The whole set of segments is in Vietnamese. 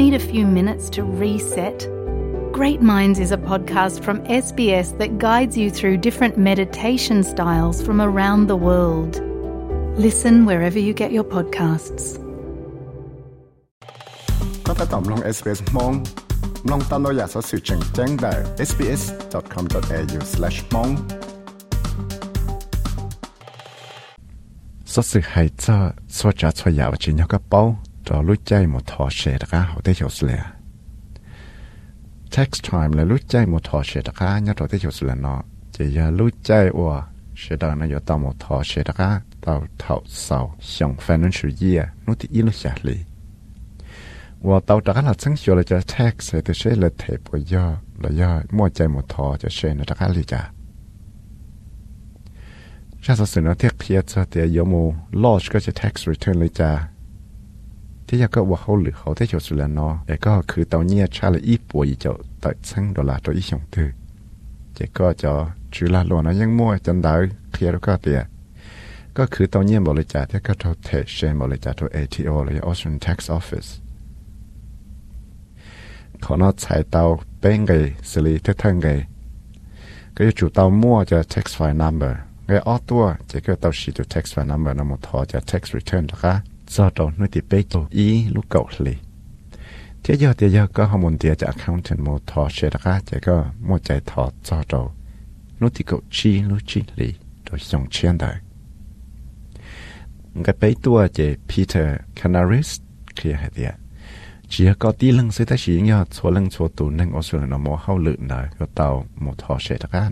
Need a few minutes to reset? Great Minds is a podcast from SBS that guides you through different meditation styles from around the world. Listen wherever you get your podcasts. ก็ถ้าตอบลง SBS มองลองตามเราอยากสอสื่อแจ้งแจ้งได้ sbs.com.au/mong สอสื่อให้เจ้าสวจัดสวยาวจินยกระเป๋า จอรู้ใจหมดทอเชตก้าเขาได้เฉียวสีย text time แล้วรู้ใจหมดทอเชตก้าเนี่ยเราได้เฉียวสียเนาะจะอย่ารู้ใจว่าเชตานะอยู่ตามหมดทอเชตก้าตาเท่าเสาส่ง financial year นู่นที่อีลูกชาลีว่าตาตะกันหลัดสังเกตเลยจะแท็กเสตเชลเทปวยออเรายออมั่วใจหมดทอจะเชนตะกันลีจ้าชาติศาสนาเทียกเพียจะเตียยมูลอชก็จะ tax return เลยจ้า ที่ยาก็ว่าเขาหรือเขาได้จดสุดแล้วเนาะแต่ก็คือตอนนี้ชาลยอีปัวอีเจ้าตัดซึ่งดอลลาร์ตัวอีชงตือเจ้าก็จะจุลาหลวนะยังมั่วจันได้เคลียร์ก็เตียก็คือตอนนี้บริจาคที่ก็ทเทเชนบริจาคตัว ATO เลย Australian Tax Office ขอนอใช้เตาเป็นไงสิริเท่งไงก็จะจุดเตามั่วจะ tax file number ไงออตัวเจะก็เตาชีตัว tax file number นะหมดทอจะ tax return นะคะ do trâu nuôi thì bê tổ ý lúc cậu lì. Thế giờ thế giờ có họ muốn tiền cho accountant một thọ sẽ ra chỉ có một chạy thọ do trâu nuôi thì cậu chi, lúc chi lì, rồi xong chuyện đời cái bê tua chỉ Peter Canaris kia hay thế chỉ có tí lưng sẽ ta chỉ nhớ số lưng số tù nâng ở số nó mua hậu lự nè có tàu một thọ sẽ ra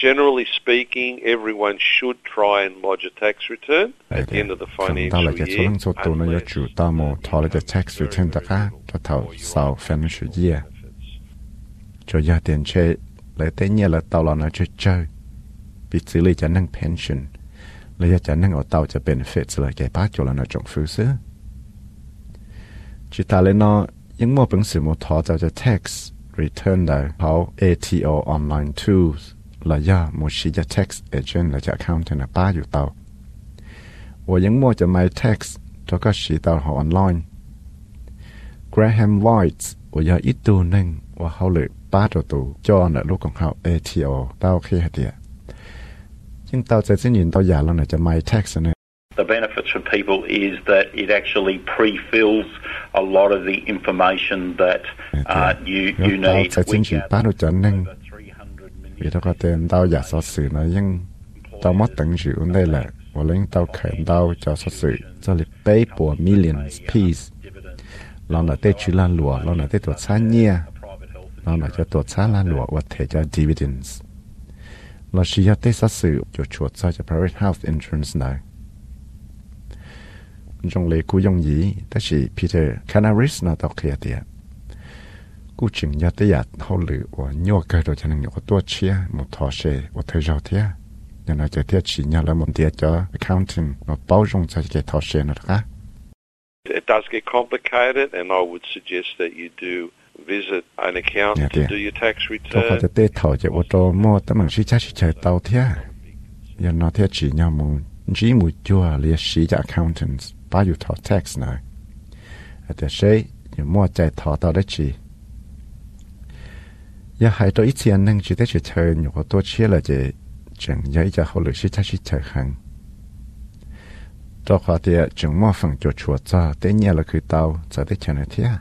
generally speaking, everyone should try and lodge a tax return at the end of the financial year. Tax return da ka ta sau financial year. Cho gia đình che lấy te nhà là tao la na chơi, che. Bi zi li ja nang pension. lấy cho nâng ở o cho ja benefits là cái ba cho là na jong fu se. Chi ta le no yung mo beng si mo tao ja tax return da how ATO online tools. la ya mo shi ya tax agent la ja account na pa yu tao wo yang mo ja mai tax to ka shi tao ha online Graham Lloyds ว่าอย่าอิตูนึงว่าเขาเลยป้าตัวตูจอนะลูกของเขาเอทีโอเต้าขี้เดียจึงเต้าจะสิ้นยินเต้าอย่าแล้วนะจะไม่แท็กซ์นะ The benefits for people is that it actually pre-fills a lot of the information that uh, you you need. เราจะสิ้นยินป้าตัวจันนึง vì tao có tiền tao giả so sự nó nhưng tao mất tận chịu đây là và lên tao khởi tao cho so sự cho lịch pay for millions piece lần là tê chữ lan lụa lần là tê tuột xa nhia lần là cho tuột xa lan lụa và thể cho dividends เราชียได้สัสื่อจะชวดใจจะ private health insurance ได้จงเลยกูยงยีแต่ชี cú chỉnh nhà tới nhà hậu lử và nhua cái đồ cho nên nhua tua chia một thọ xe và thời gian thế nhà nó chơi thiết chỉ nhà là một tiết cho accounting nó bao dung cho cái thọ xe nữa cả It does get complicated, and I would suggest that you do visit an accountant to do your tax return. Tôi có thể thảo cho ô mua tấm bằng sĩ chắc sĩ chạy tàu thế. Giờ nó thế chỉ nhau mù, chỉ mù chua lia sĩ cho accountants bao nhiêu tax này. Ở thế sĩ, giờ chạy thảo tàu đấy chỉ มัวใจทอเตาได้จีอย่าหายตัวอีเทียนนึงจีได้จะเชิญอยู่กับตัวเชี่ยเลยจะจังยัยจะเขาหรือชิชาชิชาหังตัวเขาเตียจังมัวฝังจดชัวจ้าเต้เนี่ยเราคือเตาจะได้เชิญเทีย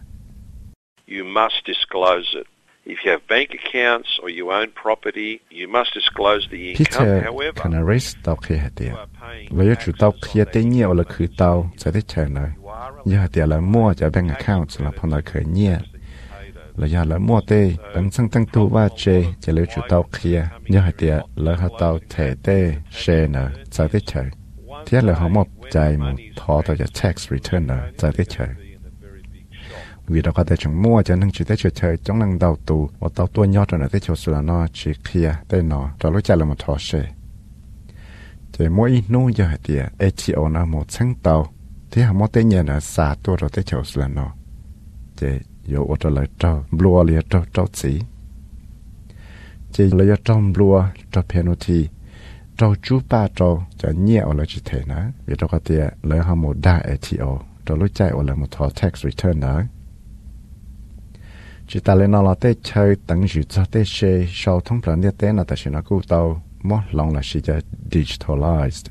you must disclose it. If you have bank accounts or you own property, you must disclose the income. Peter However, Canaris tao kia hạt tiệt. Với chủ tao kia tế nhiều là khử tao sẽ thích chờ nơi. Giờ hạt tiệt là mua cho bank accounts là phong là khởi nhiều. Là giờ là mua tê, bằng sang tăng tu va chê, chỉ lấy chủ tàu kia. nhớ hai tiệt là hai tàu thể tê, xe nở sẽ thế chờ. Thiết là họ một chạy một thọ tàu cho tax return nở sẽ thích chờ vì đó có thể chúng mua cho nên chỉ tới chơi chơi trong năng đầu tù. Và tàu tua nhót rồi tới chỗ sửa nó chỉ kia tới nó. Rồi lúc chạy là một thọ xe chỉ mỗi nô giờ hai tiệt ATO nó một sáng tàu. Thế họ mua tên nhà là xa tua rồi tới chỗ sửa nó. Chỉ yếu ở đó là trâu blue là trâu trâu chỉ chỉ là trâu blue trâu penalty trâu chú ba trâu cho nhiều là chỉ thế nữa vì đó có thể lấy họ một đa ATO cho lúc chạy là một thọ tax return nữa chỉ ta lên nó là tê chơi tận dự cho tê xe sau thông plan địa tê là ta sẽ nó cứu tàu mất lòng là chỉ cho digitalized.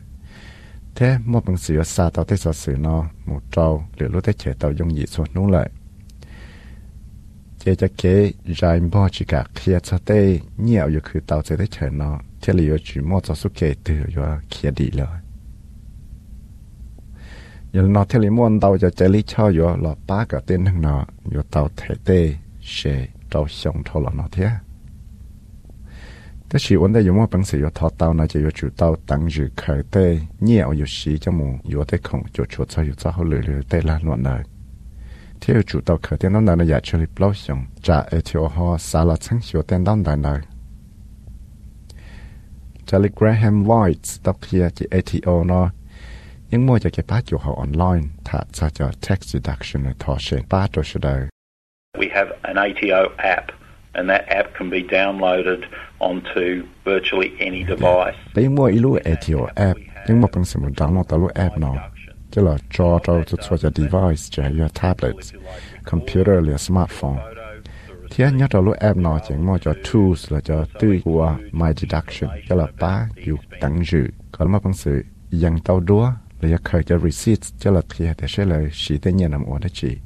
Thế một bằng sự sa tàu tê sở sự nó một trâu liệu lúc tê chế tàu dùng gì xuống nung lại chế cho kế dài bao chỉ cả kia cho tê nhiều yêu cứ tàu chế tê chế nó thế là yêu chỉ một cho số kế từ yêu kia đi rồi giờ nó thế là muốn tàu cho chế lý cho yêu là ba cái tên thằng nó yêu tàu thể tê sẽ trâu xong thâu là nó thế thế chỉ vấn đề dùng một bằng sự yêu thọ tàu nó chỉ yêu chủ tàu tăng dự khởi tê nhiều yêu sĩ cho mù yêu tê không cho chủ cho yêu cho họ lười lười tê là luận đời thế yêu chủ tàu khởi nó là nó giả cho lịch lâu xong trả ở theo họ xa là chẳng hiểu tên đón đời đời Charlie Graham Lloyd đọc kia chỉ ATO nó nhưng mua cho cái bát chủ họ online thả ra cho tax deduction ở thọ sẽ bát rồi sẽ đời. We have an ATO app, and that app can be downloaded onto virtually any device. Đấy mua ilu ATO app, nhưng mà bằng sự download talo app nó. Chứ là cho cho cho cho cho device cho your tablet, computer là smartphone. Thì anh nhớ talo app nó chỉ mua cho tools là cho tư của my deduction, cho là ba yêu tăng dự. Còn mà bằng sự yang tao đua là khởi cho receipt cho là thì để sẽ là chỉ tên nhận nằm ở đó chỉ.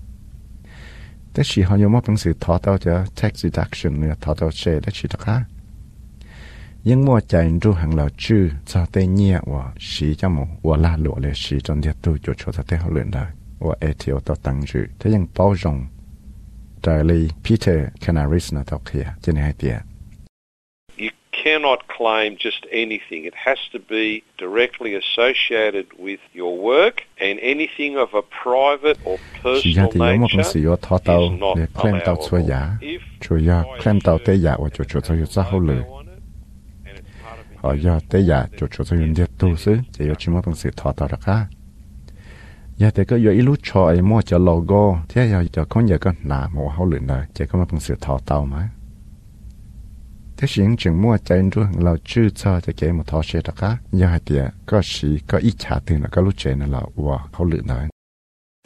แต่ชีเขายังมอบหนังสือทอ到จะ tax deduction เนี่ยทอ到เชได้ชีตะคะ ยังมัวใจรู้หังเราชื่อจะได้เนี่ยว่าสีจะมว่าลาหลวเลยสีจนเดียตัวจุดโชจะได้เขาเลือนได้ว่าเอทีโอต่อตั้งชื่อถ้ายัง包容ใจเลยพีเตอร์แคนาริสนะตอกเฮียจะเนี่ยให้เตีย cannot claim just anything. It has to be directly associated with your work, and anything of a private or personal nature is not allowed. If claim ở giờ tế giả chủ chủ sử dụng điệp tu sứ để cho chúng ta bằng sự thọ tạo ra cả giờ thì có giờ ít lúc cho ai mua cho logo thế giờ cho con giờ con nà mua hậu luyện này chỉ có mất bằng sự thọ tạo mà thế chuyện chừng mua chạy rồi lâu chưa cho cho cái một thọ sẽ ra cả giờ thì có sĩ có ít trả tiền là có lúc chạy là wow hậu luyện này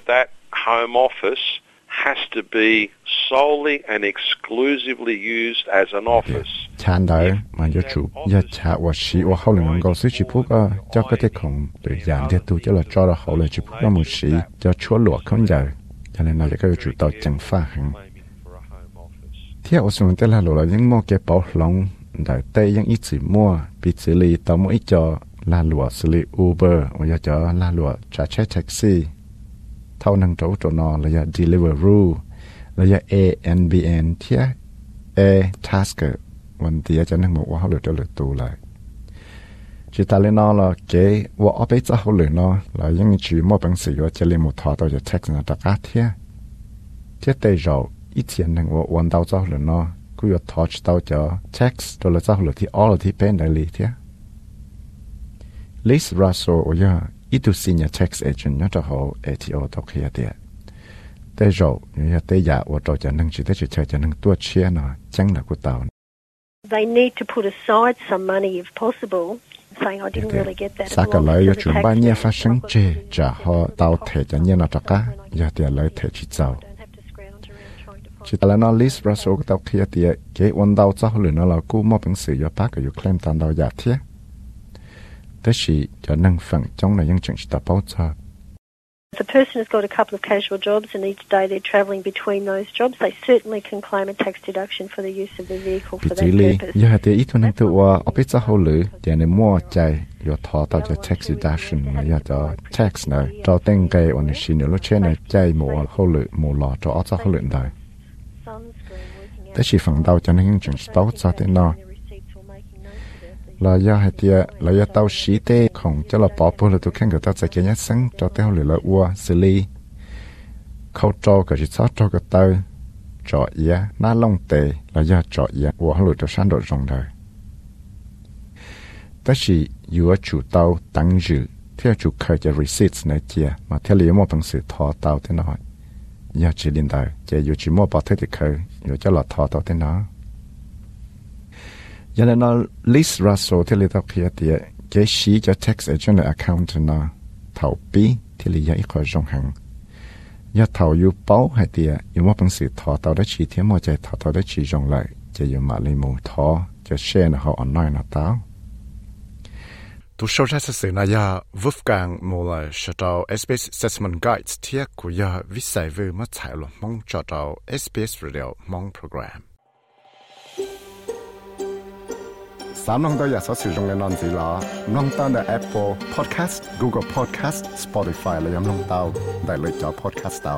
That home office has to be solely and exclusively used as an office. Chan đời mà cho chủ ya cha wa shi wa hậu luyện ngô sư chỉ phúc à cho cái thế không để giảm thế tu cho là cho là hậu luyện chỉ phúc là một sĩ cho chúa lụa không giờ cho nên là cái chủ tàu chẳng pha hàng thế ở xuống tên là lụa là những mua cái bảo lòng đại tây những ít chỉ mua bị xử lý tàu ít cho là lụa xử lý Uber và cho là lụa trả chạy taxi. Thâu năng chỗ chỗ nó là Deliveroo là ANBN thia A Taskerวันที่จะนั่งบอกว่าเขาเหลือจะเหลือตัวเลยchỉ ta lên nó là cái và ở bên trong họ lửa nó là những chỉ mua bằng sự và chỉ lấy một thọ tôiจะ text nó đã cắt thế thế đây rồi ít tiền năng và hoàn đầu cho lửa nó cứ có touch đầu cho text tôi là cho lửa thì all thì bên đại lý thế Liz Russell 我要 ít senior tax agent nhớ cho họ ATO tao kia đấy thế rồi như thế giờ và cho cho năng chỉ thế chỉ cho năng tua chia nó chẳng là của tao They need to put aside some money if possible saying I didn't really get that. Sa cái lời của chúng ba nhé phát sinh chê trả họ tao thể cho nhé nó cho cá giờ thì lời thể chỉ giàu. Chỉ là nó list ra số tao kia thì cái vấn đau cho họ nó là cú mua bằng sự cho bác cái claim tao đau giả thiết. Thế chỉ cho năng phần trong này những chuyện chỉ ta bảo cho If a person has got a couple of casual jobs and each day they're travelling between those jobs, they certainly can claim a tax deduction for the use of their vehicle for that purpose. Giờ hạt ít thôi năng tự qua ở bên xã hội lử, giờ này mua chạy, giờ thọ tao cho tax deduction mà giờ cho tax này, cho tên cái ở này xin lúc trên này chạy mua hội lử mua lọ cho ở xã hội lử đời. Thế chỉ phần đầu cho nên những chuyện tốt cho thế nào là do hai tia là do tao sĩ tê không cho là bỏ bố là tôi khen người ta sẽ kia nhất sáng cho tao lửa là ua xử lý khâu cho cái chỉ sao cho cái tao cho ia na long tê là do cho ia ua lửa cho sáng độ rộng đời đó chỉ yếu chủ tao tăng dự theo chủ khởi cho receipts này kia mà theo lý một bằng sự thọ tao thế nào giờ chỉ liên đời chỉ yếu chỉ mua bảo thế thì khởi yếu cho là thọ tao thế ยันนอลิสราโซที่ลิตาเพียเตียเกชีจะ tax agent account นะเทาปีที่ลิยาอีกคอยจงหังยาเทาอยู่เป้าให้เตียยู่ว่าเป็นสื่อทอเต่าได้ชีเทียมใจทอเต่าได้ชีจงเลยจะอยู่มาลิมูทอจะแช่นะเขาอ่อนน้อยนะเต้าทุกชาวชาติสื่อนายาวุฟกังมูลชาตาว SBS Assessment Guides เทียกุยาวิสัยเวอร์มาถ่าลงมองจอดาว SBS Radio มองโปรแกรม สามน้องตัวอยากสอสื่อตรงกันนอนสีล้อน้องตั้งแต่ Apple Podcast Google Podcast Spotify และยังน้องเตาได้เลยจอ Podcast เตา